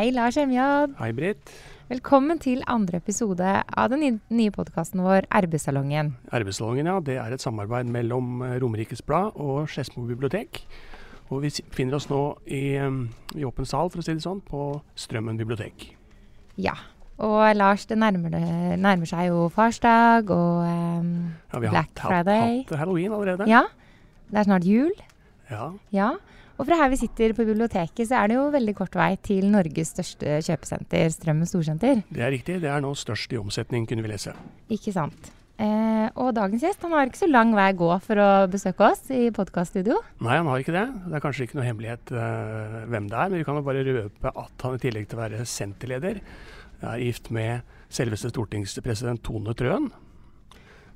Hei, Lars Emjad. Hei, Britt. Velkommen til andre episode av den nye podkasten vår Arbeidssalongen. Arbeidssalongen ja, det er et samarbeid mellom eh, Romerikes Blad og Skedsmo bibliotek. Og vi finner oss nå i, i åpen sal, for å si det sånn, på Strømmen bibliotek. Ja. Og Lars, det nærmer, det, nærmer seg jo farsdag og um, Ja, vi har Black hatt, Friday. hatt halloween allerede. Ja. Det er snart jul. Ja. Ja. Og fra her vi sitter på biblioteket, så er det jo veldig kort vei til Norges største kjøpesenter, Strømmen Storsenter. Det er riktig. Det er nå størst i omsetning, kunne vi lese. Ikke sant. Eh, og dagens gjest han har ikke så lang vei å gå for å besøke oss i podkaststudio. Nei, han har ikke det. Det er kanskje ikke noe hemmelighet eh, hvem det er, men vi kan jo bare røpe at han i tillegg til å være senterleder, er gift med selveste stortingspresident Tone Trøen.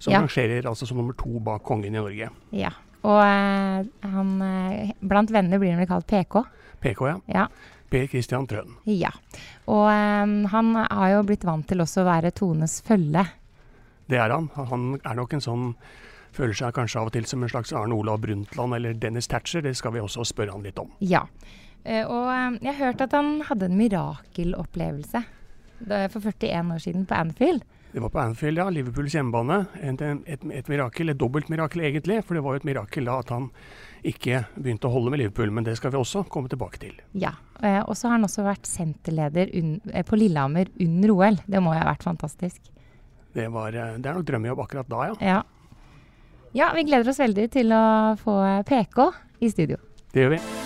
Som Ja. rangerer altså som nummer to bak kongen i Norge. Ja. Og eh, han eh, Blant venner blir han vel kalt PK. PK, ja. Ja. Per Christian Trøen. Ja. Og eh, han har jo blitt vant til også å være Tones følge. Det er han. Han er nok en sånn Føler seg kanskje av og til som en slags Arne Olav Brundtland eller Dennis Thatcher. Det skal vi også spørre han litt om. Ja. Eh, og jeg hørte at han hadde en mirakelopplevelse for 41 år siden på Anfield. Det var på Anfield, ja. Liverpools hjemmebane. Et, et, et mirakel, et dobbelt mirakel egentlig. For det var jo et mirakel da at han ikke begynte å holde med Liverpool. Men det skal vi også komme tilbake til. Ja. Eh, og så har han også vært senterleder eh, på Lillehammer under OL. Det må jo ha vært fantastisk. Det, var, eh, det er nok drømmejobb akkurat da, ja. Ja. ja, vi gleder oss veldig til å få PK i studio. Det gjør vi.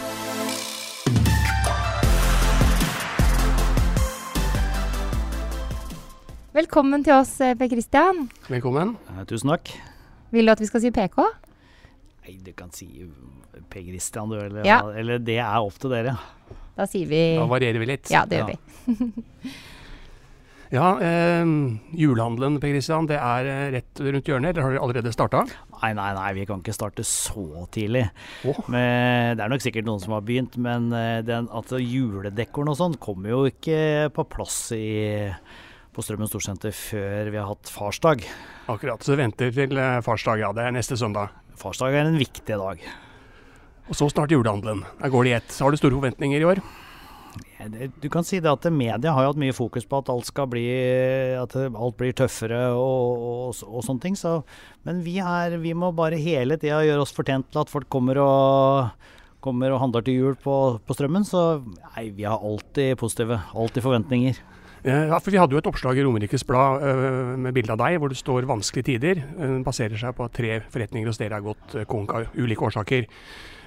Velkommen til oss, eh, Per Christian. Velkommen. Eh, Tusen takk. Vil du at vi skal si PK? Nei, du kan si Per Christian, du. Eller, Ja. eller det er opp til dere. Da sier vi Da varierer vi litt. Ja, det gjør Ja. vi. Ja, eh, julehandelen Per Christian, det er eh, rett rundt hjørnet. Eller har dere allerede starta? Nei, nei, nei, vi kan ikke starte så tidlig. Oh. Men det er nok sikkert noen som har begynt, men eh, den, at juledekoren og sånn kommer jo ikke på plass i, på Strømmen Storsenter før vi har hatt farsdag. Akkurat. Så vi venter til eh, farsdag, ja. Det er neste søndag. Farsdag er en viktig dag. Og så starter julehandelen. Der går det i ett. Har du store forventninger i år? Du kan si det at media har jo hatt mye fokus på at alt skal bli At alt blir tøffere og, og, og sånne ting. Så, men vi, er, vi må bare hele tida gjøre oss fortjent til at folk kommer og kommer og handler til jul på, på strømmen. Så nei, vi har alltid positive. Alltid forventninger. Eh, Ja, for Vi hadde jo et oppslag i Romerikes Blad eh, med bilde av deg hvor det står 'vanskelige tider'. Eh, Den baserer seg på at tre forretninger hos dere har gått konk av ulike årsaker.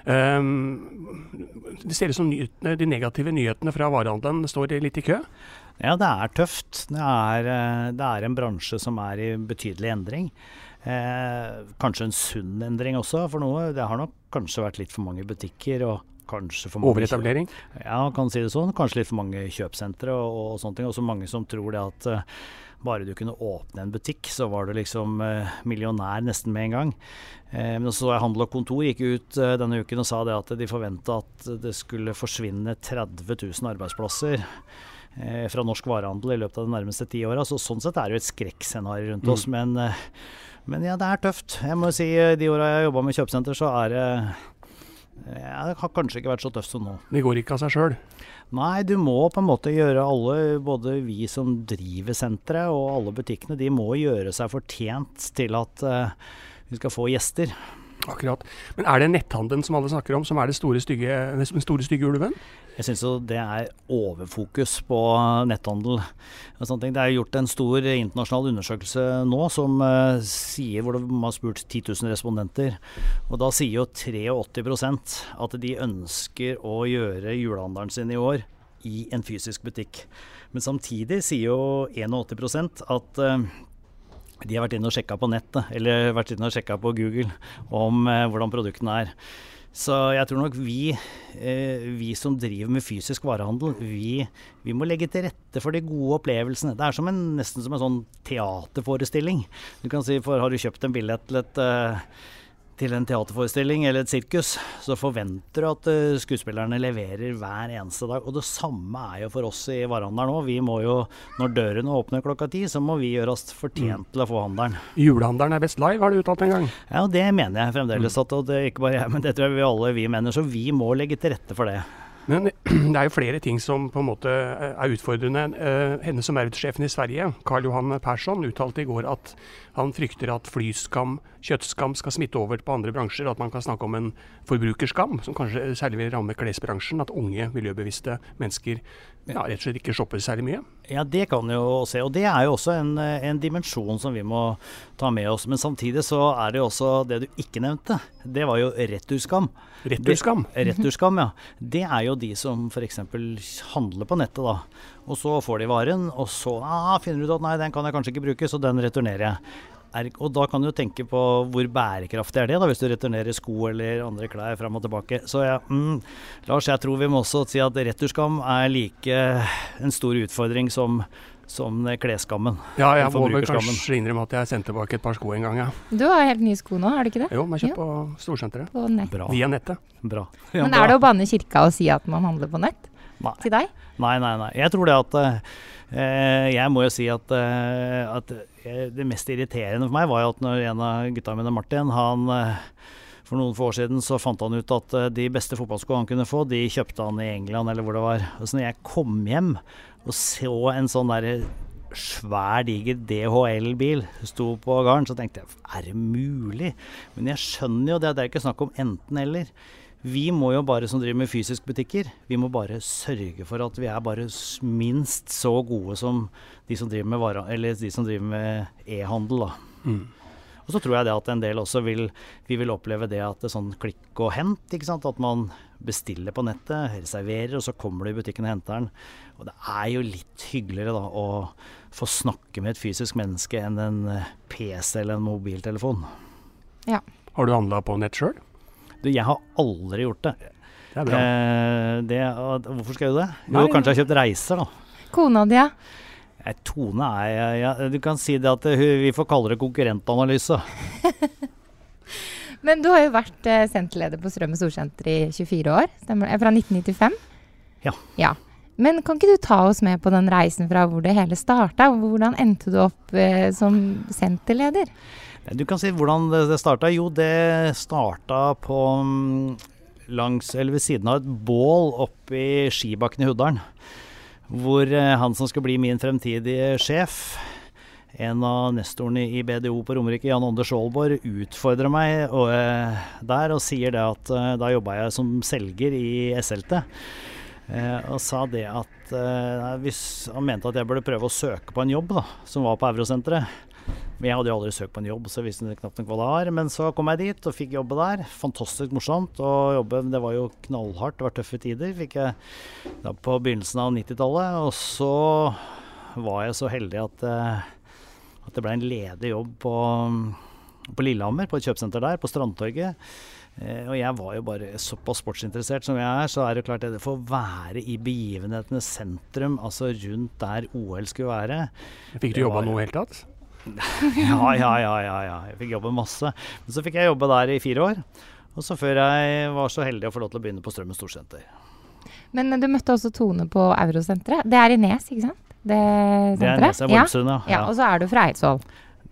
Det ser ut som de negative nyhetene fra varehandelen står litt i kø. Ja, det er tøft. Det er, det er en bransje som er i betydelig endring. Eh, kanskje en sunn endring også, for noe. Det har nok kanskje vært litt for mange butikker. og kanskje for mange Overetablering. Ja, kan si det sånn. Kanskje litt for mange kjøpesentre og, og sånne ting. Også mange som tror det at uh, bare du kunne åpne en butikk, så var du liksom eh, millionær nesten med en gang. Eh, men så jeg Handel og Kontor gikk ut eh, denne uken og sa det at de forventa at det skulle forsvinne 30 000 arbeidsplasser eh, fra norsk varehandel i løpet av de nærmeste ti åra. Så sånn sett er det jo et skrekkscenario rundt oss. Men, eh, men ja, det er tøft. Jeg må si de åra jeg har jobba med kjøpesenter, så er det ja, det har kanskje ikke vært så tøft som nå. Det går ikke av seg sjøl. Nei, du må på en måte gjøre alle, både vi som driver senteret og alle butikkene, de må gjøre seg fortjent til at uh, vi skal få gjester. Akkurat. Men er det netthandelen som alle snakker om, som er det store stygge, den store stygge ulven? Jeg syns det er overfokus på netthandel. Det er gjort en stor internasjonal undersøkelse nå som uh, sier, hvor de har spurt 10 000 respondenter. Og da sier jo 83% at de ønsker å gjøre julehandelen sin i år i en fysisk butikk. Men samtidig sier jo 81 at uh, de har vært inne og sjekka på nettet, eller vært inne og på Google om eh, hvordan produktene er. Så jeg tror nok vi, eh, vi som driver med fysisk varehandel, vi, vi, må legge til rette for de gode opplevelsene. Det er som en, nesten som en sånn teaterforestilling. Du kan si, for Har du kjøpt en billett til et uh, til en teaterforestilling eller et sirkus, så forventer du at uh, skuespillerne leverer hver eneste dag. Og det samme er jo for oss i varehandelen òg. Vi må jo, når dørene åpner klokka ti, så må vi gjøre oss fortjent mm. til å få handelen. Julehandelen er best live, har du uttalt en gang? Ja, og det mener jeg fremdeles. Mm. At, og det er ikke bare jeg, men det tror jeg vi alle vi mener. Så vi må legge til rette for det. Men det er jo flere ting som på en måte eh, er utfordrende. Eh, henne som er utsjefen i Sverige, Karl Johan Persson, uttalte i går at han frykter at flyskam, kjøttskam, skal smitte over på andre bransjer. At man kan snakke om en forbrukerskam, som kanskje særlig vil ramme klesbransjen. At unge, miljøbevisste mennesker ja, rett og slett ikke shopper særlig mye. Ja, det kan jo se. Og det er jo også en, en, dimensjon som vi må ta med oss. Men samtidig så er det jo også det du ikke nevnte. Det var jo returskam. Returskam? Det, returskam, ja. Det er jo de som f.eks. handler på nettet, da. Og så får de varen, og så ah, finner du ut at nei, den kan jeg kanskje ikke bruke, så den returnerer jeg. Er, og da kan du tenke på hvor bærekraftig er det, da, hvis du returnerer sko eller andre klær fram og tilbake. Så ja, mm, Lars, jeg tror vi må også si at returskam er like en stor utfordring som som klesskammen. Ja, jeg må vel kanskje innrømme at jeg sendte tilbake et par sko en gang, ja. Du har helt nye sko nå, har du ikke det? Jo, men kjøpt på Storsenteret. Nett. Bra. Via nettet. Bra. Ja, Men er det å banne kirka å si at man handler på nett? Nei. Til deg? Nei, nei, nei. Jeg tror det at eh, Jeg må jo si at, eh, at eh, det mest irriterende for meg var jo at når en av gutta mine, Martin, han eh, for noen få år siden så fant han ut at eh, de beste fotballskoene han kunne få, de kjøpte han i England eller hvor det var. Og så når jeg kom hjem og så en sånn derre svær, diger DHL-bil sto på gården, så tenkte jeg er det mulig? Men jeg skjønner jo det, det er ikke snakk om enten-eller. Vi må jo bare, som driver med fysiske butikker, vi må bare sørge for at vi er bare minst så gode som de som driver med, vara, med e-handel. Mm. Og så tror jeg det at en del også vil, vi vil oppleve det at det er sånn klikk og hent. ikke sant? At man bestiller på nettet, reserverer, og så kommer du i butikken og henter den. Og det er jo litt hyggeligere da å få snakke med et fysisk menneske enn en eh, PC eller en mobiltelefon. Ja. Har du handla på nett sjøl? Du, jeg har aldri gjort det. Det er bra. Eh, det, hvorfor skal jeg gjøre det? Jo, kanskje jeg har kjøpt reiser, da. Kona di, ja? Tone er ja, Du kan si det at uh, vi får kalle det konkurrentanalyse. Men du har jo vært uh, senterleder på Strømmen Storsenter i 24 år. Stemmer det? Fra 1995? Ja. ja. Men kan ikke du ta oss med på den reisen fra hvor det hele starta? Hvordan endte du opp eh, som senterleder? Du kan si hvordan det, starta. Jo, det starta på um, langs, eller ved siden av et bål oppe i Skibakken i Huddalen. Hvor uh, han som skal bli min fremtidige sjef, en av nestorene i BDO på Romerike, Jan Ånde Aalborg, utfordrer meg og, uh, der og sier det at uh, da jobba jeg som selger i SLT. Og sa det at hvis han mente at jeg burde prøve å søke på en jobb da, som var på Eurosenteret. Men jeg hadde jo aldri søkt på en jobb, så jeg visste knapt nok hva det var. Men så kom jeg dit og fikk jobbe der. Fantastisk morsomt å jobbe. Det var jo knallhardt, det var tøffe tider. Fikk jeg da på begynnelsen av 90-tallet. Og så var jeg så heldig at, eh, at det ble en ledig jobb på, på Lillehammer, på et kjøpesenter der, på Strandtorget. Eh, og jeg var jo bare såpass sportsinteressert som jeg er, så er det klart at det får være i begivenhetenes sentrum, altså rundt der OL skulle være. Fikk du jobba noe i det hele tatt? ja, ja, ja, ja, ja. Jeg fikk jobbe masse. Men så fikk jeg jobbe der i fire år. Og så før jeg var så heldig å få lov til å begynne på Strømmen Storsenter. Men du møtte også Tone på Eurosenteret. Det er i Nes, ikke sant? Det, det er Nes, i Voldsund, ja. ja. Og så er du fra Eidsvoll.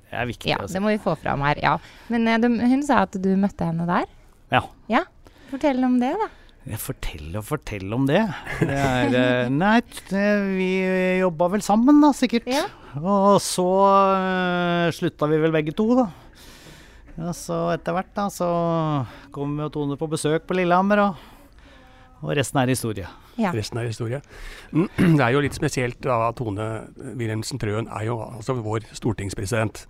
Det er viktig. Ja, det må vi få fram her. Ja. Men eh, de, hun sa at du møtte henne der. Ja. ja. Fortell om det, da. Fortell og fortell om det. det er, eh, nei, vi jobba vel sammen, da, sikkert. Ja. Og så uh, slutta vi vel begge to, da. Ja, så etter hvert da, så kom jo Tone på besøk på Lillehammer, og, og resten er historie. Ja. Resten er historie. Mm, Det er jo litt spesielt da at Tone Wilhelmsen Trøen er jo altså vår stortingspresident.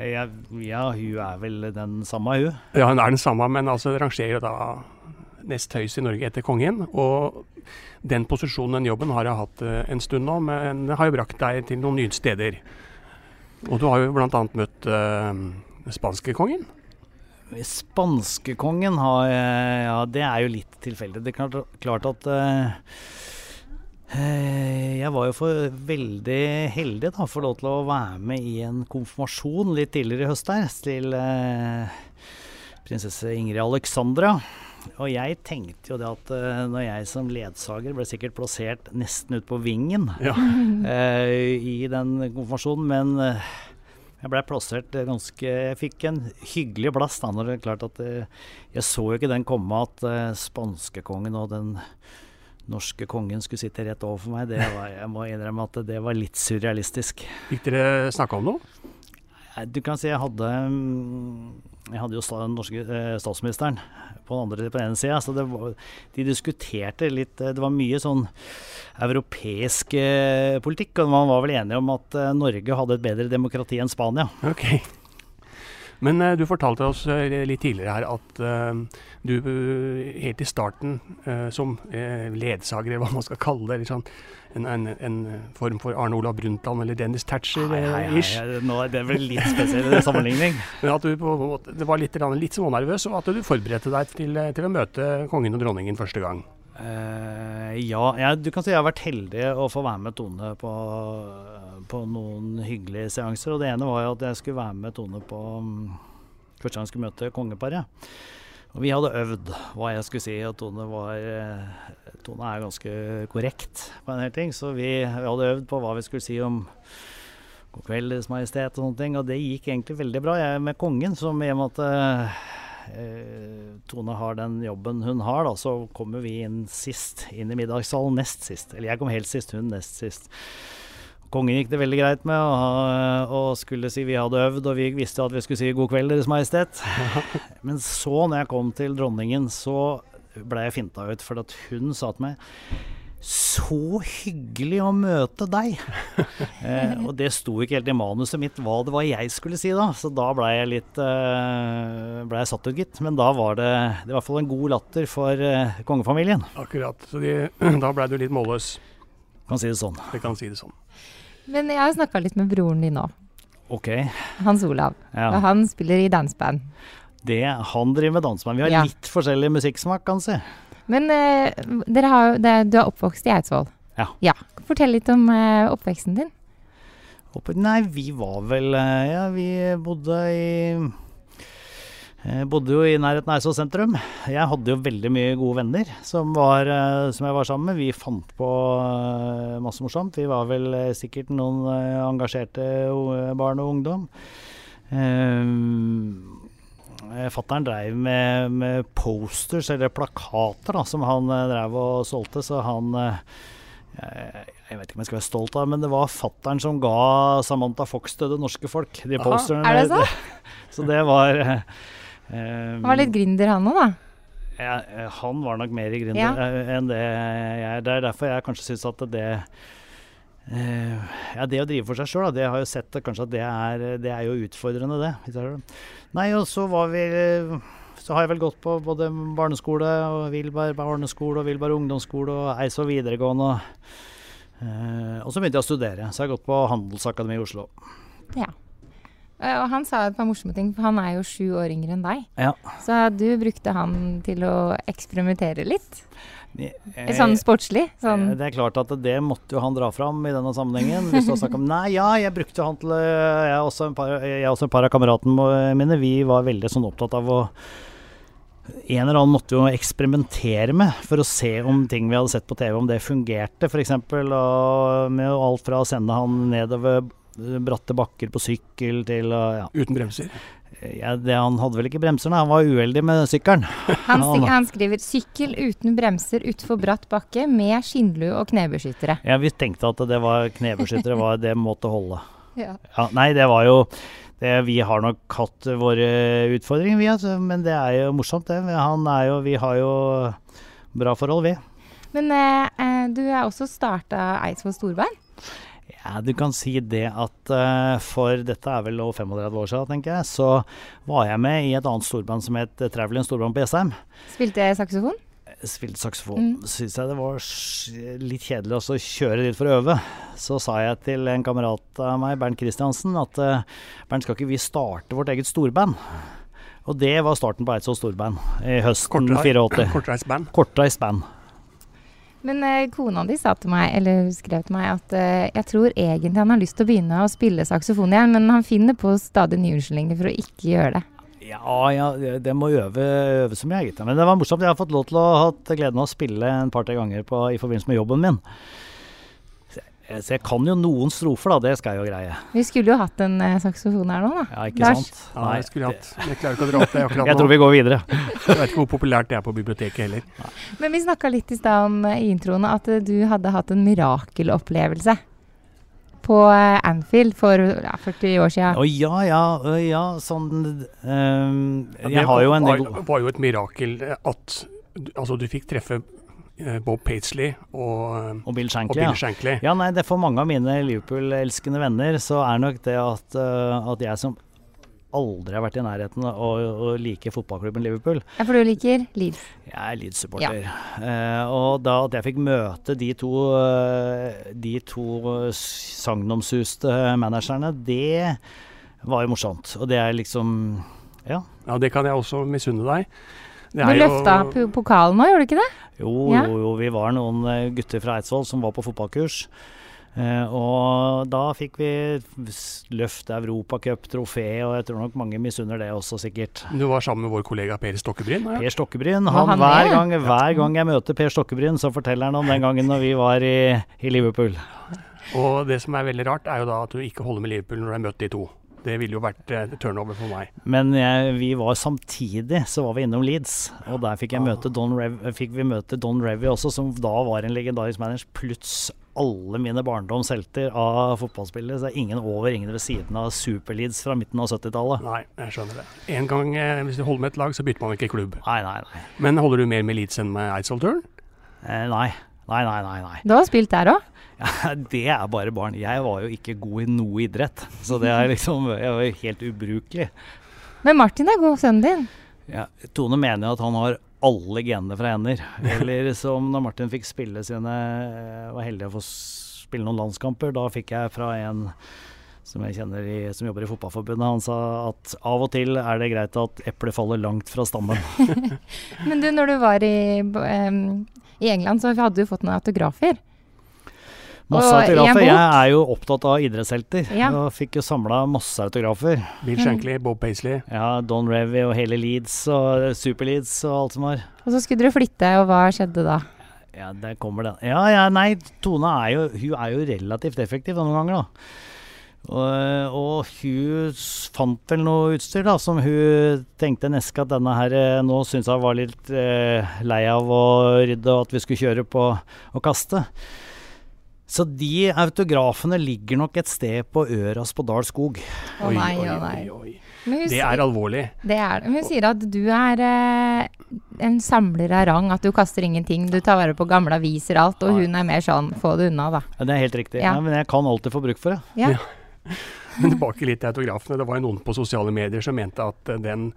Ja, ja, hun er vel den samme, hun. Ja, hun er den samme, men altså rangerer da nest høyest i Norge etter kongen. Og den posisjonen, den jobben, har jeg hatt eh, en stund nå, men det har jo brakt deg til noen nye steder. Og du har jo bl.a. møtt uh, spanskekongen. Spanskekongen har eh, Ja, det er jo litt tilfeldig. Det er klart, klart at eh, eh, jeg var jo for veldig heldig da, for lov til å være med i en konfirmasjon litt tidligere i høst her, til eh, prinsesse Ingrid Alexandra. Og jeg tenkte jo det at eh, når jeg som ledsager ble sikkert plassert nesten ut på vingen Ja. eh, i den konfirmasjonen, men eh, jeg blei plassert ganske Jeg fikk en hyggelig plass da når det er klart at eh, Jeg så jo ikke den komme at eh, spanskekongen og den norske kongen skulle sitte rett overfor meg. Det var, jeg må innrømme at det var litt surrealistisk. Fikk dere snakke om noe? Du kan si jeg hadde mm, Jeg hadde jo den norske eh, statsministeren på den andre på den ene sida, så det var, de diskuterte litt eh, Det var mye sånn europeisk eh, politikk, og man var vel enige om at Norge hadde et bedre demokrati enn Spania. Ok. Men eh, du fortalte oss eh, litt tidligere her at eh, du helt i starten som ledsager, eller hva man skal kalle det, sånn, en, en, en form for Arne Olav Brundtland eller Dennis Thatcher-ish. det nå er det vel litt spesiell sammenligning. Men at du på det var litt, litt smånervøs, og at du forberedte deg til, til å møte kongen og dronningen første gang. Uh, ja, jeg, du kan si jeg har vært heldig å få være med Tone på, på noen hyggelige seanser. Og det ene var jo at jeg skulle være med Tone på mm, første gang jeg skulle møte kongeparet. Og vi hadde øvd hva jeg skulle si, og Tone var eh, Tone er ganske korrekt på en del ting. Så vi, vi hadde øvd på hva vi skulle si om God kveld, Deres Majestet og sånne ting. Og det gikk egentlig veldig bra. Jeg med kongen, som i og med at eh, Tone har den jobben hun har, da, så kommer vi inn sist. Inn i middagssalen nest sist. Eller jeg kom helt sist, hun nest sist. Kongen gikk det veldig greit med, og, og skulle si vi hadde øvd, og vi visste at vi skulle si 'God kveld, Deres Majestet'. Men så, når jeg kom til dronningen, så ble jeg finta ut, for at hun sa til meg så hyggelig å møte deg! eh, og det sto ikke helt i manuset mitt hva det var jeg skulle si da, så da blei jeg litt eh, ble jeg satt ut, gitt. Men da var det, det var i hvert fall en god latter for eh, kongefamilien. Akkurat. Så de, da blei du litt målløs. Kan si det sånn. Det kan si det sånn. Men jeg har snakka litt med broren din nå, Ok. Hans Olav. Ja. Og han spiller i danseband. Det, han driver med danseband. Vi har Ja. litt forskjellig musikksmak, kan si. Men uh, har det, du er oppvokst i Eidsvoll. Ja. ja. Fortell litt om uh, oppveksten din. Opp, nei, vi var vel eh, Ja, vi bodde i eh, Bodde jo i nærheten av Eidsvoll sentrum. Jeg hadde jo veldig mye gode venner som, var, eh, som jeg var sammen med. Vi fant på eh, masse morsomt. Vi var vel sikkert noen engasjerte barn og ungdom. Fattern dreiv med, med posters, eller plakater, da, som han drev og solgte, så han jeg, jeg vet ikke om jeg skal være stolt av, men det var fattern som ga Samantha Fox til det norske folk. De Aha. posterne. Er det så? Så det var Han var litt gründer, han òg, da. ja, eh, Han var nok mer gründer Ja. eh, enn det jeg er. Det er derfor jeg kanskje syns at det eh, Ja, det å drive for seg sjøl, det har jeg jo sett at kanskje at det er, det er jo utfordrende, det. jeg. Nei, og så var vi Så har jeg vel gått på både barneskole og Vilberg barneskole og Vilberg ungdomsskole og Eidsvoll videregående. Eh, og så begynte jeg å studere, så jeg har gått på Handelsakademiet i Oslo. Ja. Eh, Og han sa et par morsomme ting, for han er jo sju år yngre enn deg. Ja. Så du brukte han til å eksperimentere litt? Eh, Sånn sportslig? Sånn Eh, Det er klart at det måtte jo han dra fram i denne sammenhengen. Hvis du har snakket om Nei, ja, jeg brukte han til Jeg og også en par, også en par av kameratene mine, vi var veldig sånn opptatt av å En eller annen måtte jo eksperimentere med for å se om ting vi hadde sett på TV, om det fungerte, f.eks. Med alt fra å sende han nedover bratte bakker på sykkel til ja. Uten bremser. ja det, Han hadde vel ikke bremser, nei. Han var uheldig med sykkelen. han, han- han skriver 'sykkel uten bremser utfor bratt bakke med skinnlue og knebeskyttere'. Ja, vi tenkte at det var knebeskyttere var det måtte holde. Ja. Ja, nei, det var jo det, Vi har nok hatt våre utfordringer, vi, altså, men det er jo morsomt, det. Han er jo Vi har jo bra forhold, vi. Men eh, eh, du har også starta Eidsvoll Storbein. Ja, du kan si det at eh, for dette er vel over 35 år siden, tenker jeg, så var jeg med i et annet storband som het Travelin Storband på Jessheim. Spilte saksofon. Spilte saksofon. Mm. Syns jeg det var litt kjedelig også å kjøre dit for å øve. Så sa jeg til en kamerat av meg, Bernt Kristiansen, at eh, Bernt, skal ikke vi starte vårt eget storband? Og det var starten på Eidsvoll storband i høsten 84. Kortreist band. Kortreist band. Men eh, kona di sa til meg, eller skrev til meg, at eh, jeg tror egentlig han har lyst til å begynne å spille saksofon igjen, men han finner på stadig nye unnskyldninger for å ikke gjøre det. Ja, ja, det må øve, øve så mye, gitt. Men det var morsomt. Jeg har fått lov til å ha gleden av å spille en par-tre ganger på, i forbindelse med jobben min. Så jeg, så jeg kan jo noen strofer, da. Det skal jeg jo greie. Vi skulle jo hatt en eh, saksofon her nå, da. Ja, ikke Lars? sant? Nei, jeg skulle hatt. Jeg klarer ikke å dra opp det akkurat jeg tror vi går videre. Jeg vet ikke hvor populært det er på biblioteket heller. Men vi snakka litt i stad om eh, i introen at eh, du hadde hatt en mirakelopplevelse på eh, Anfield for ja, 40 år siden. Å ja, ja, å, ja, sånn um, Jeg har jo en var, Det var jo et mirakel eh, at du- altså, du fikk treffe eh, Bob Paisley og, eh, Og Bill og Shankly, Bill ja. Shankly. Ja, nei, det For mange av mine Liverpool-elskende venner så er nok det at, eh, at jeg som aldri har vært i nærheten av å, å like fotballklubben Liverpool, Ja, for du liker Leeds. Jeg er Leeds-supporter. Eh, og da at jeg fikk møte de to, eh, de to sagnomsuste managerne, det var jo morsomt. Og det er liksom Ja. Ja, det kan jeg også misunne deg. Det Du løfta po- pokalen nå, gjorde du ikke det? Jo, Ja. jo, jo, vi var noen eh, gutter fra Eidsvoll som var på fotballkurs. Eh, og da fikk vi løft Europacup-trofé, og jeg tror nok mange misunner det også, sikkert. Du var sammen med vår kollega Per Stokkebryn. Ja. Per Stokkebryn. Han, han hver, gang, hver gang jeg møter Per Stokkebryn, så forteller han om den gangen når vi var i, i Liverpool. Og det som er veldig rart, er jo da at du ikke holder med Liverpool når du har møtt de to. Det ville jo vært eh, turnover for meg. Men jeg, vi var samtidig, så var vi innom Leeds. Og der fikk, jeg møte Don Rev, fikk vi møte Don Revy også, som da var en legendarisk manager, pluss alle mine barndomshelter av fotballspillere. Så det er ingen over, ingen ved siden av Super-Leeds fra midten av 70-tallet. Nei, jeg skjønner det. En gang eh, hvis du holder med et lag, så bytter man ikke klubb. Nei, nei, nei. Men holder du mer med Leeds enn med Eidsvoll-turen? Eh, nei. Nei, nei, nei. nei. Du har spilt der òg. Ja, det er bare barn. Jeg var jo ikke god i noe idrett. Så det er liksom Jeg var helt ubrukelig. Men Martin er god, sønnen din. Ja, Tone mener at han har alle genene fra hender. Eller som når Martin fikk spille sine eh, Var heldig å få spille noen landskamper. Da fikk jeg fra en som jeg kjenner i, som jobber i Fotballforbundet, han sa at av og til er det greit at eplet faller langt fra stammen. Men du, når du var i, i England, så hadde du fått noen autografer. Masse autografer. Jeg er jo opptatt av idrettshelter. Ja. Og fikk jo samla masse autografer. Bill Shankly, Bob Paisley. Ja, Don Revy og hele Leeds og Super Leeds og alt som var. Og så skulle dere flytte, og hva skjedde da? Ja, der kommer den. Ja, ja, nei, Tone er jo, hun er jo relativt effektiv noen ganger, da. Og, og hun fant vel noe utstyr da, som hun tenkte neske at denne her eh, nå syntes hun var litt eh, lei av å rydde, og at vi skulle kjøre på og kaste. Så de autografene ligger nok et sted på Øras på Dal skog. Å Oi, nei, oi, å nei. oi, oi. Det er alvorlig. det er det. Hun sier at du er eh, en samler av rang, at du kaster ingenting. Du tar vare på gamle aviser og alt, og hun er mer sånn få det unna, da. Ja, det er helt riktig. Ja. Ja. men jeg kan alltid få bruk for det. Ja. Men tilbake litt til autografene. Det var noen på sosiale medier som mente at den,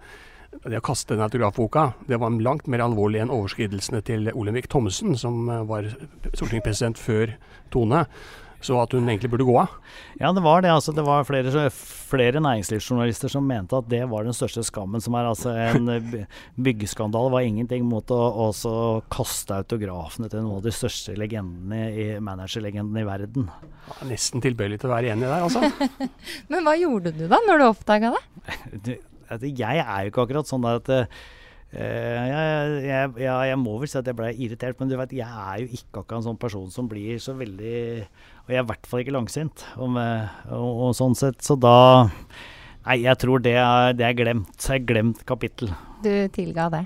det å kaste den autografboka, det var langt mer alvorlig enn overskridelsene til Olemic Thommessen, som var stortingspresident før Tone. Så at hun egentlig burde gå av. Ja, det var det. altså Det var flere, flere næringslivsjournalister som mente at det var den største skammen. Som er altså en eh, byggeskandale. var ingenting mot å også kaste autografene til noen av de største legendene i managerlegendene i verden. Ja, Nesten tilbøyelig til å være enig der, altså. Men hva gjorde du da, når du oppdaga det? Altså, jeg er jo ikke akkurat sånn der at eh, jeg, jeg, jeg, jeg må vel si at jeg ble irritert, men du vet, jeg er jo ikke akkurat en sånn person som blir så veldig Og jeg er i hvert fall ikke langsint, og, med, og, og sånn sett. Så da Nei, jeg tror det er, det er glemt. Det er glemt kapittel. Du tilga det.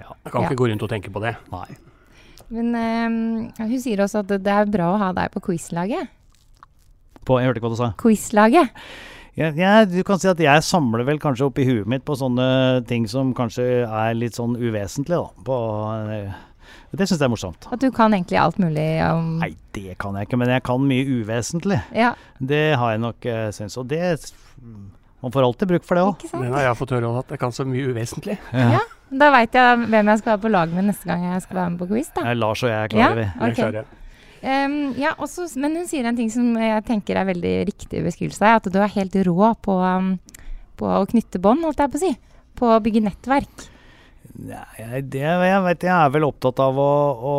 Jeg kan Ja. ikke gå rundt og tenke på det. Nei. Men um, hun sier også at det- det er bra å ha deg på quizlaget. På, jeg hørte ikke hva du sa. Quizlaget. Ja, ja, du kan si at jeg samler vel kanskje oppi huet mitt på sånne ting som kanskje er litt sånn uvesentlige, da. På, eh, det syns jeg er morsomt. At du kan egentlig alt mulig om Nei, det kan jeg ikke, men jeg kan mye uvesentlig. Ja, Det har jeg nok uh, syntes. Og det Man får alltid bruk for det òg. Men jeg Den har jeg fått høre om at jeg kan så mye uvesentlig. Ja. Da veit jeg hvem jeg skal være på lag med neste gang jeg skal være med på quiz, da. Lars og jeg er Ja, klare, vi. Det Ehm, ja, også, men hun sier en ting som jeg tenker er veldig riktig beskrivelse at du er helt rå på, um, på å knytte bånd, holdt jeg på å si. På å bygge nettverk. Nei, det, jeg vet jeg er vel opptatt av å, å,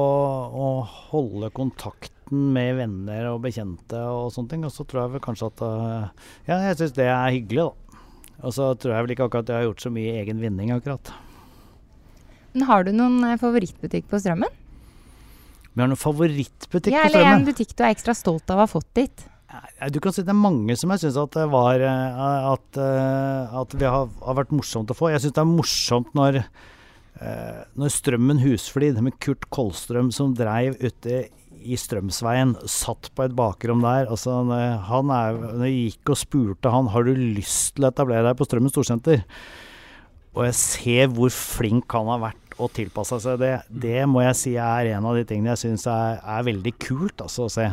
å holde kontakten med venner og bekjente og sånne ting. Og så tror jeg vel kanskje at uh, Ja, jeg syns det er hyggelig, da. Og så tror jeg vel ikke akkurat jeg har gjort så mye egen vinning, akkurat. Men har du noen eh, favorittbutikk på Strømmen? Vi har noen favorittbutikk Ja, på eller en butikk du er ekstra stolt av å ha fått dit? Du kan si det er mange som jeg syns at det var eh, At, eh, at vi har, har vært morsomt å få. Jeg syns det er morsomt når eh, når Strømmen Husflid med Kurt Kolstrøm som dreiv ute i Strømsveien, satt på et bakrom der. Altså, han er, når jeg gikk og spurte han har du lyst til å etablere deg på Strømmen Storsenter. Og jeg ser hvor flink han har vært å tilpasse seg det. Det må jeg si er en av de tingene jeg syns er, er veldig kult altså, å se.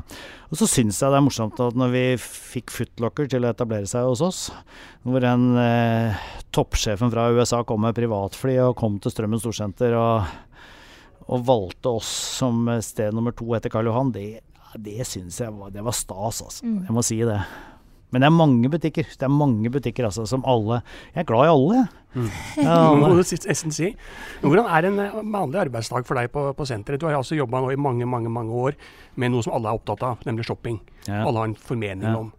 Og så syns jeg det er morsomt at når vi fikk Footlocker til å etablere seg hos oss, hvor den eh, toppsjefen fra USA kom med privatfly og kom til Strømmen Storsenter og, og valgte oss som sted nummer to etter Karl Johan, det, det syns jeg var, det var stas, altså. Mm. Jeg må si det. Men det er mange butikker. Det er mange butikker altså, som alle Jeg er glad i alle, jeg. Ja, alle. Hvordan er en eh, vanlig arbeidsdag for deg på, på senteret? Du har altså jobba i mange mange, mange år med noe som alle er opptatt av, nemlig shopping. Ja. Alle har en formening Ja. om.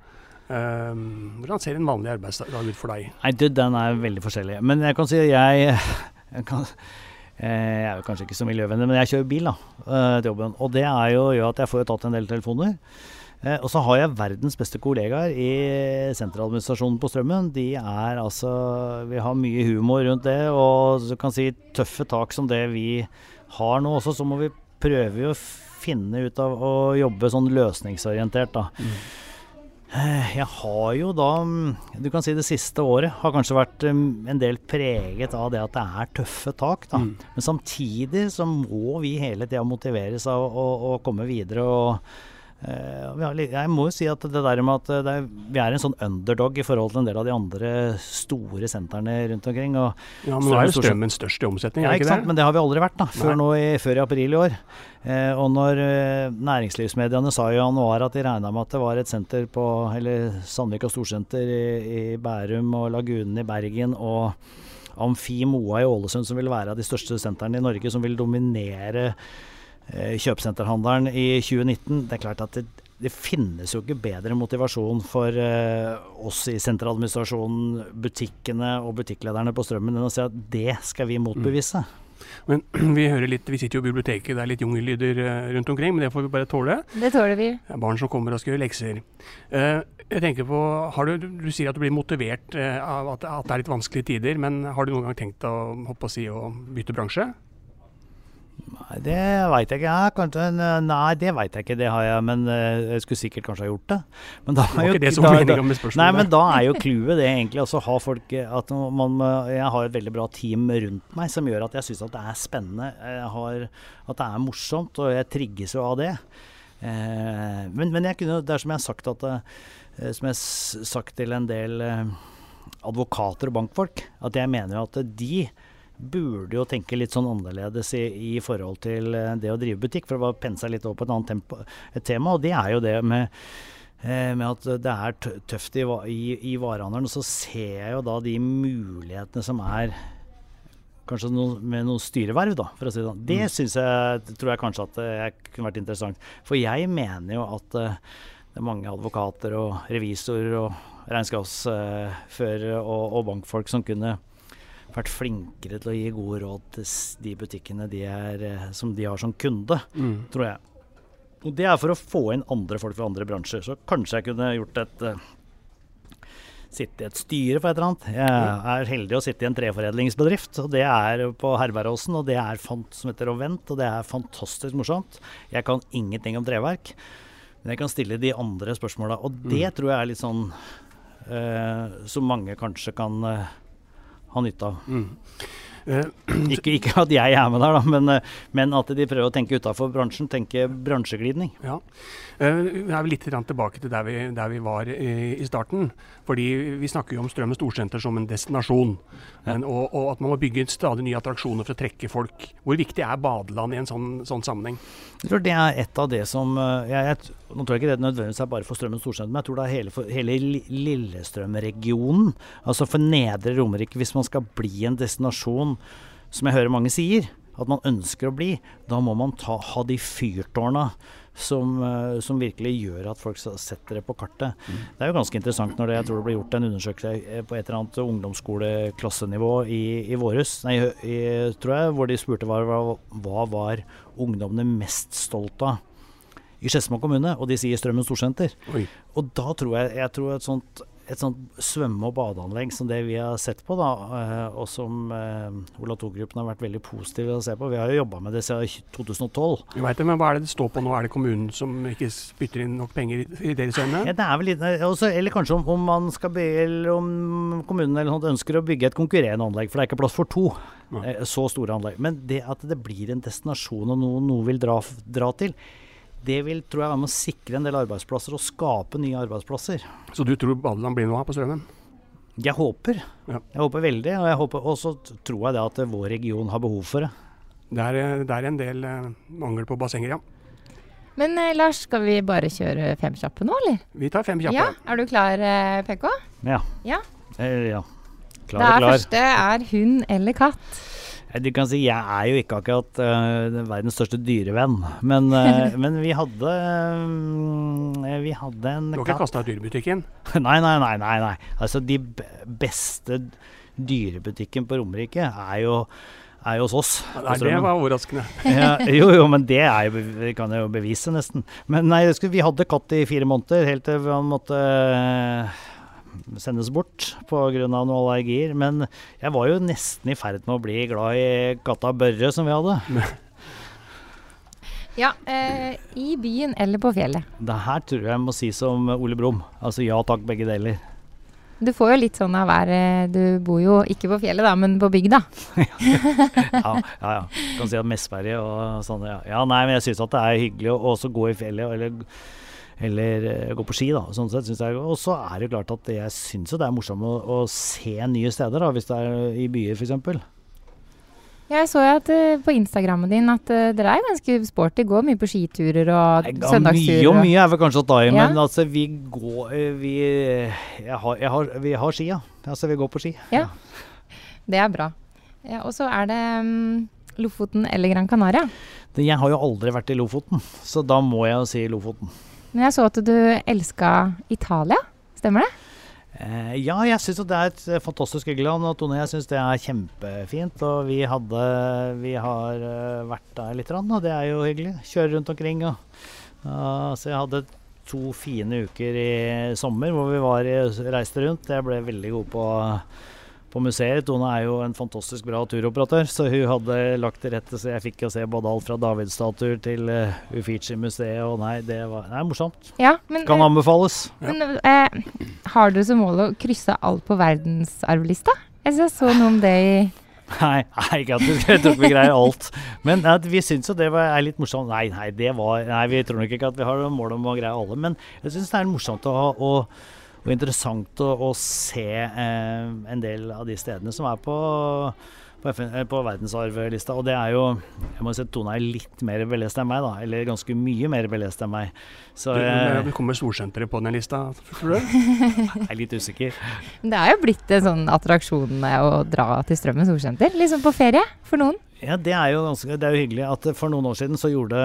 Um, hvordan ser en vanlig arbeidsdag ut for deg? Nei, du, den er veldig forskjellig. Men jeg kan si jeg, jeg, kan, eh, jeg er jo kanskje ikke så miljøvennlig, men jeg kjører bil da, eh, til jobben. Og det jo, gjør at jeg får tatt en del telefoner. Eh, og så har jeg verdens beste kollegaer i sentraladministrasjonen på Strømmen. De er altså Vi har mye humor rundt det, og du kan si tøffe tak som det vi har nå også, så må vi prøve å finne ut av å jobbe sånn løsningsorientert, da. Mm. Jeg har jo da Du kan si det siste året har kanskje vært mm, en del preget av det at det er tøffe tak. da. Mm. Men samtidig så må vi hele tida motiveres av å, å komme videre. og eh, jeg må jo si at det der med at det er, vi er en sånn underdog i forhold til en del av de andre store sentrene rundt omkring. Ja, men Nå er jo Strømmen størst i omsetning, ja, er ikke ikke sant? det? Men det har vi aldri vært, da. Før, nå i, før i april i år. Eh, og når eh, næringslivsmediene sa i januar at de regna med at det var et senter på Eller Sandvika Storsenter i, i Bærum og Lagunen i Bergen og Amfi Moa i Ålesund som vil være av de største sentrene i Norge, som vil dominere eh, kjøpesenterhandelen i 2019. Det er klart at det, det finnes jo ikke bedre motivasjon for eh, oss i sentraladministrasjonen, butikkene og butikklederne på Strømmen enn å si at det skal vi motbevise. Men vi hører litt, vi sitter jo i biblioteket, det er litt jungellyder eh, rundt omkring, men det får vi bare tåle. Det tåler vi. Det er barn som kommer og skal gjøre lekser. Eh, jeg tenker på, har du, du sier at du blir motivert eh, av at, at det er litt vanskelige tider, men har du noen gang tenkt å, å, si, å bytte bransje? Nei, det veit jeg ikke. Ja, kanskje, nei, det veit jeg ikke. Det har jeg, men eh, jeg skulle sikkert kanskje ha gjort det. Men da Det var ikke det som var med spørsmålet. Nei, men da er jo clouet det egentlig også ha folk eh, at man, Jeg har et veldig bra team rundt meg som gjør at jeg syns at det er spennende. Har, at det er morsomt, og jeg trigges jo av det. Eh, men, men jeg kunne, det er som jeg har sagt at eh, Som jeg har sagt til en del eh, advokater og bankfolk, at jeg mener at de burde jo tenke litt sånn annerledes i, i forhold til eh, det å drive butikk, for å seg litt over på et annet tempo, et tema. Og det er jo det med, eh, med at det er tøft i, i, i varehandelen. Og så ser jeg jo da de mulighetene som er Kanskje noe, med noe styreverv, da, for å si det sånn. Det synes jeg, tror jeg kanskje at det kunne vært interessant. For jeg mener jo at eh, det er mange advokater og revisorer og regnskapsførere og, og bankfolk som kunne vært flinkere til å gi gode råd til de butikkene de er, eh, som de har som kunde, Mm. tror jeg. Og det er for å få inn andre folk fra andre bransjer. Så kanskje jeg kunne gjort et eh, Sitte i et styre for et eller annet. Jeg er heldig å sitte i en treforedlingsbedrift, og det er på Herbergåsen, og det er fant, som heter Ovent, og det er fantastisk morsomt. Jeg kan ingenting om treverk. Men jeg kan stille de andre spørsmåla, og det Mm. tror jeg er litt sånn uh, som mange kanskje kan eh, ha nytte av. Mm. Eh, Ikke, ikke at jeg er med der, da, men, eh, men at de prøver å tenke utafor bransjen. Tenke bransjeglidning. Ja. Eh, Vi er litt tilbake til der vi, der vi var i, i starten. Fordi vi snakker jo om Strømmen storsenter som en destinasjon. Men, og, og at man må bygge stadig nye attraksjoner for å trekke folk. Hvor viktig er badeland i en sånn, sånn sammenheng? Jeg tror det er et av det som eh, jeg, jeg, Nå tror jeg ikke det nødvendigvis er bare for Strømmen storsenter, men jeg tror det er hele, for, hele Lillestrøm-regionen. Altså for Nedre Romerike, hvis man skal bli en destinasjon, som jeg hører mange sier, at man ønsker å bli, da må man ta, ha de fyrtårna som, eh, som virkelig gjør at folk setter det på kartet. Det er jo ganske interessant når det, jeg tror det ble gjort en undersøkelse eh, på et eller annet ungdomsskoleklassenivå i, i våres, nei, i, tror jeg, hvor de spurte hva, hva, hva var ungdommene mest stolt av i Skedsmo kommune, og de sier Strømmen storsenter. Oi. Og da tror jeg, jeg tror et sånt et sånt svømme- og badeanlegg som det vi har sett på, da, eh, og som eh, Olav Thon-gruppen har vært veldig positive til å se på. Vi har jo jobba med det siden 2012. Du vet det, men Hva er det det står på nå? Er det kommunen som ikke spytter inn nok penger i, deres øyne? Ja, det er vel litt, eh, også, eller kanskje om, om man skal be, eller om kommunen eller sånt ønsker å bygge et konkurrerende anlegg, for det er ikke plass for to Ja. så store anlegg. Men det at det blir en destinasjon og noe noe vil dra, dra til, det vil tror jeg være med å sikre en del arbeidsplasser og skape nye arbeidsplasser. Så du tror badeland blir noe av på Strømmen? Jeg håper. Ja. Jeg håper veldig, og jeg håper også tror jeg det at vår region har behov for det. Det er, det er en del eh, mangel på bassenger, ja. Men eh, Lars, skal vi bare kjøre fem kjappe nå, eller? Vi tar fem kjappe. Ja, Er du klar, eh, PK? Ja. Ja. Eh, ja. Klar og klar. Det første er hund eller katt. Du kan si jeg er jo ikke akkurat uh, verdens største dyrevenn, men, uh, men vi hadde um, Vi hadde en Du har ikke katt. kasta ut dyrebutikken? Nei, nei, nei. nei, nei. Altså, de beste dyrebutikken på Romerike er jo, er jo hos oss. Nei, det var overraskende. ja, jo, jo, men det er jo, kan jeg jo bevise, nesten. Men nei, vi hadde katt i fire måneder, helt til han måtte sendes bort pga. noen allergier. Men jeg var jo nesten i ferd med å bli glad i katta Børre som vi hadde. Ja, eh, I byen eller på fjellet. Det her tror jeg må si som Ole Brumm. Altså ja takk, begge deler. Du får jo litt sånn av hver eh, Du bor jo ikke på fjellet, da, men på bygda. Ja, ja. ja. Kan si at Messberget og sånn. Ja. ja, nei, men jeg syns at det er hyggelig å også gå i fjellet. eller eller eh, gå på ski, da. Sånn sett, synes jeg. Og så er det klart at jeg syns jo det er morsomt å, å se nye steder, da, hvis det er i byer f.eks. Jeg så at uh, på Instagrammen din at uh, dere er ganske sporty. Går mye på skiturer og søndagsturer. Mye og- mye er vel kanskje å ta i, Ja. men altså vi går eh, Vi, jeg har, jeg har, vi har ski, ja. Altså vi går på ski. Ja. Det er bra. Ja, og så er det um, Lofoten eller Gran Canaria. Det- Jeg har jo aldri vært i Lofoten, så da må jeg jo si Lofoten. Men jeg så at du elska Italia. Stemmer det? Eh, ja, jeg syns det er et eh, fantastisk hyggelig land. Og Tone, jeg syns det er kjempefint. Og vi hadde Vi har eh, vært der litt, og det er jo hyggelig. Kjøre rundt omkring og uh, Så jeg hadde to fine uker i sommer hvor vi var i, reiste rundt. Jeg ble veldig god på på museet. Tone er jo en fantastisk bra turoperatør, så hun hadde lagt til rette så jeg fikk å se både alt fra Davidsstatuer til uh, Uffizi-museet. Og nei, det var nei, morsomt. Ja, men, Kan eh, anbefales. men uh, har du som mål å krysse alt på verdensarvlista? Jeg synes jeg så noe om det i Nei, nei ikke at vi, jeg tror ikke vi greier alt. Men at vi syns jo det var, er litt morsomt. Nei, nei, det var, nei, vi tror nok ikke at vi har mål om å greie alle. Men jeg syns det er morsomt å ha, og, interessant å, å se eh, en del av de stedene som er på, på, FN, eh, på verdensarvlista. Og det er jo Jeg må si at Tone er litt mer belest enn meg, da. Eller ganske mye mer belest enn meg. Så jeg, du, kommer storsenteret på den lista, tror du? jeg er litt usikker. Det er jo blitt en sånn attraksjon å dra til Strømmen storsenter. Liksom på ferie for noen. Ja, det er jo ganske Det er jo hyggelig at for noen år siden så gjorde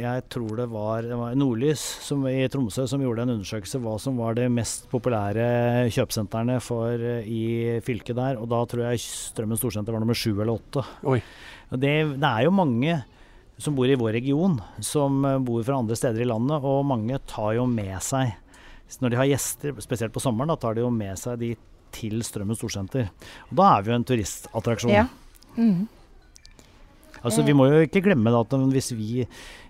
Jeg tror det var, det var Nordlys som, i Tromsø som gjorde en undersøkelse hva som var de mest populære kjøpesentrene for, eh, i fylket der. Og da tror jeg Strømmen storsenter var nummer sju eller åtte. Oi. Og det, det er jo mange som bor i vår region, som eh, bor fra andre steder i landet, og mange tar jo med seg Når de har gjester, spesielt på sommeren, da tar de jo med seg de til Strømmen storsenter. Og da er vi jo en turistattraksjon. Ja. Mm. Altså, Vi må jo ikke glemme at hvis vi,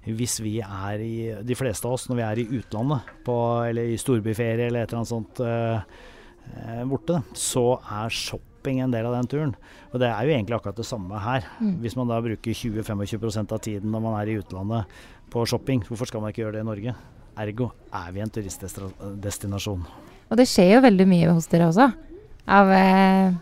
hvis vi er i De fleste av oss, når vi er i utlandet, på, eller i storbyferie eller et eller annet sånt eh, borte, så er shopping en del av den turen. Og det er jo egentlig akkurat det samme her. Mm. Hvis man da bruker 20-25 av tiden når man er i utlandet på shopping, hvorfor skal man ikke gjøre det i Norge? Ergo er vi en turistdestinasjon. Og det skjer jo veldig mye hos dere også, av eh,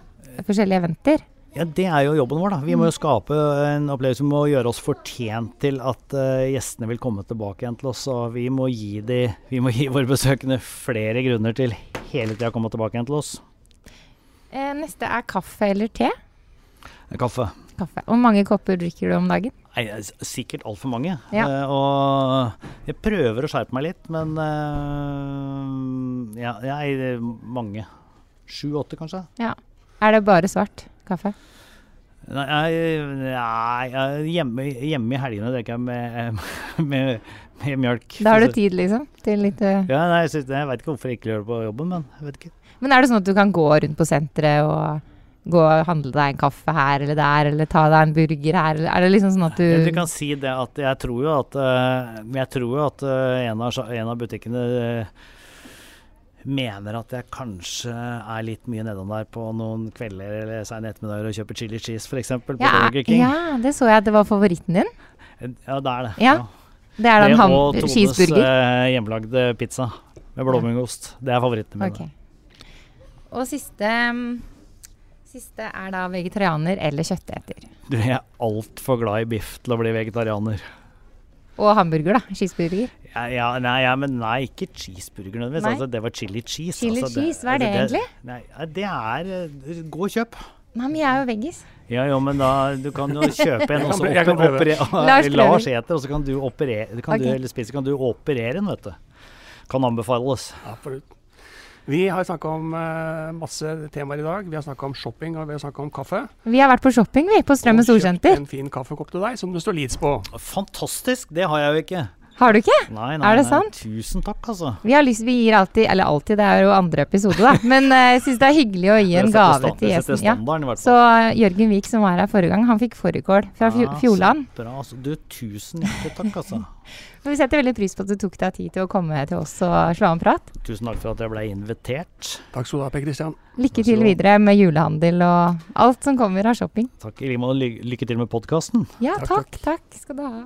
forskjellige eventer. Ja, Det er jo jobben vår. da. Vi må jo skape en opplevelse. Vi må gjøre oss fortjent til at uh, gjestene vil komme tilbake igjen til oss. Og vi må gi, de, vi må gi våre besøkende flere grunner til hele tida å komme tilbake igjen til oss. Eh, neste er kaffe eller te. Kaffe. Kaffe. Hvor mange kopper drikker du om dagen? Nei, s- sikkert altfor mange. Ja. Uh, og jeg prøver å skjerpe meg litt, men uh, ja, jeg, mange. Sju-åtte, kanskje. Ja. Er det bare svart kaffe? Nei, nei, hjemme, hjemme i helgene drikker jeg med, med, med mjølk. Da har du tid, liksom? Til litt eh, Ja, nei, jeg, synes, jeg vet ikke hvorfor jeg ikke gjør det på jobben, men jeg vet ikke. Men er det sånn at du kan gå rundt på senteret og gå og handle deg en kaffe her eller der, eller ta deg en burger her, eller er det liksom sånn at du Du kan si det at jeg tror jo at, eh, jeg tror jo at eh, en, av, en av butikkene mener at jeg kanskje er litt mye nedom der på noen kvelder eller sene ettermiddager og kjøper chili cheese f.eks. på ja, Burger King. ja, det så jeg at det var favoritten din. Ja, det er det. Ja, Det er den ham og Tones eh, hjemlagde pizza med blåmuggost. Det er favorittene mine. Okay. Og siste mm, Siste er da vegetarianer eller kjøtteter. Du jeg er altfor glad i biff til å bli vegetarianer. Og hamburger, da. Cheeseburger. Ja, ja, nei, ja, men nei, ikke cheeseburger nødvendigvis. Altså, det var chili cheese. Chili altså, cheese, hva er det egentlig? Nei, det er eh, Gå og kjøp. Nei, men jeg er jo veggis. Ja, jo, men da Du kan jo kjøpe en, og så operere Lars. Lars eter, og så kan du operere kan okay. du, Eller spise, kan du operere en, vet du. Kan anbefales. Absolutt. Vi har snakka om uh, masse temaer i dag. Vi har snakka om shopping og vi har snakka om kaffe. Vi har vært på shopping, vi, på Strømmen Og kjøpt En fin kaffekopp til deg som det står Leeds på. Fantastisk! Det har jeg jo ikke. Har du ikke? Nei, nei, Er det nei. sant? Tusen takk, altså. Vi har lyst, vi gir alltid, eller alltid, det er jo andre episode, da. Men jeg jeg syns det er hyggelig å gi en gave stand- til gjesten. Ja. standarden, i hvert Så eh, Jørgen Vik som var her forrige gang, han fikk fårikål fra Ja, Fjordland. Bra, altså. Du, tusen hjertelig takk, altså. Vi setter veldig pris på at du tok deg tid til å komme til oss og slå av en prat. Tusen takk for at jeg ble invitert. Takk skal du ha, Per Kristian. Lykke til videre med julehandel og alt som kommer av shopping. Takk i like måte. Ly- Lykke til med podkasten. Ja, Takk, takk, takk skal du ha.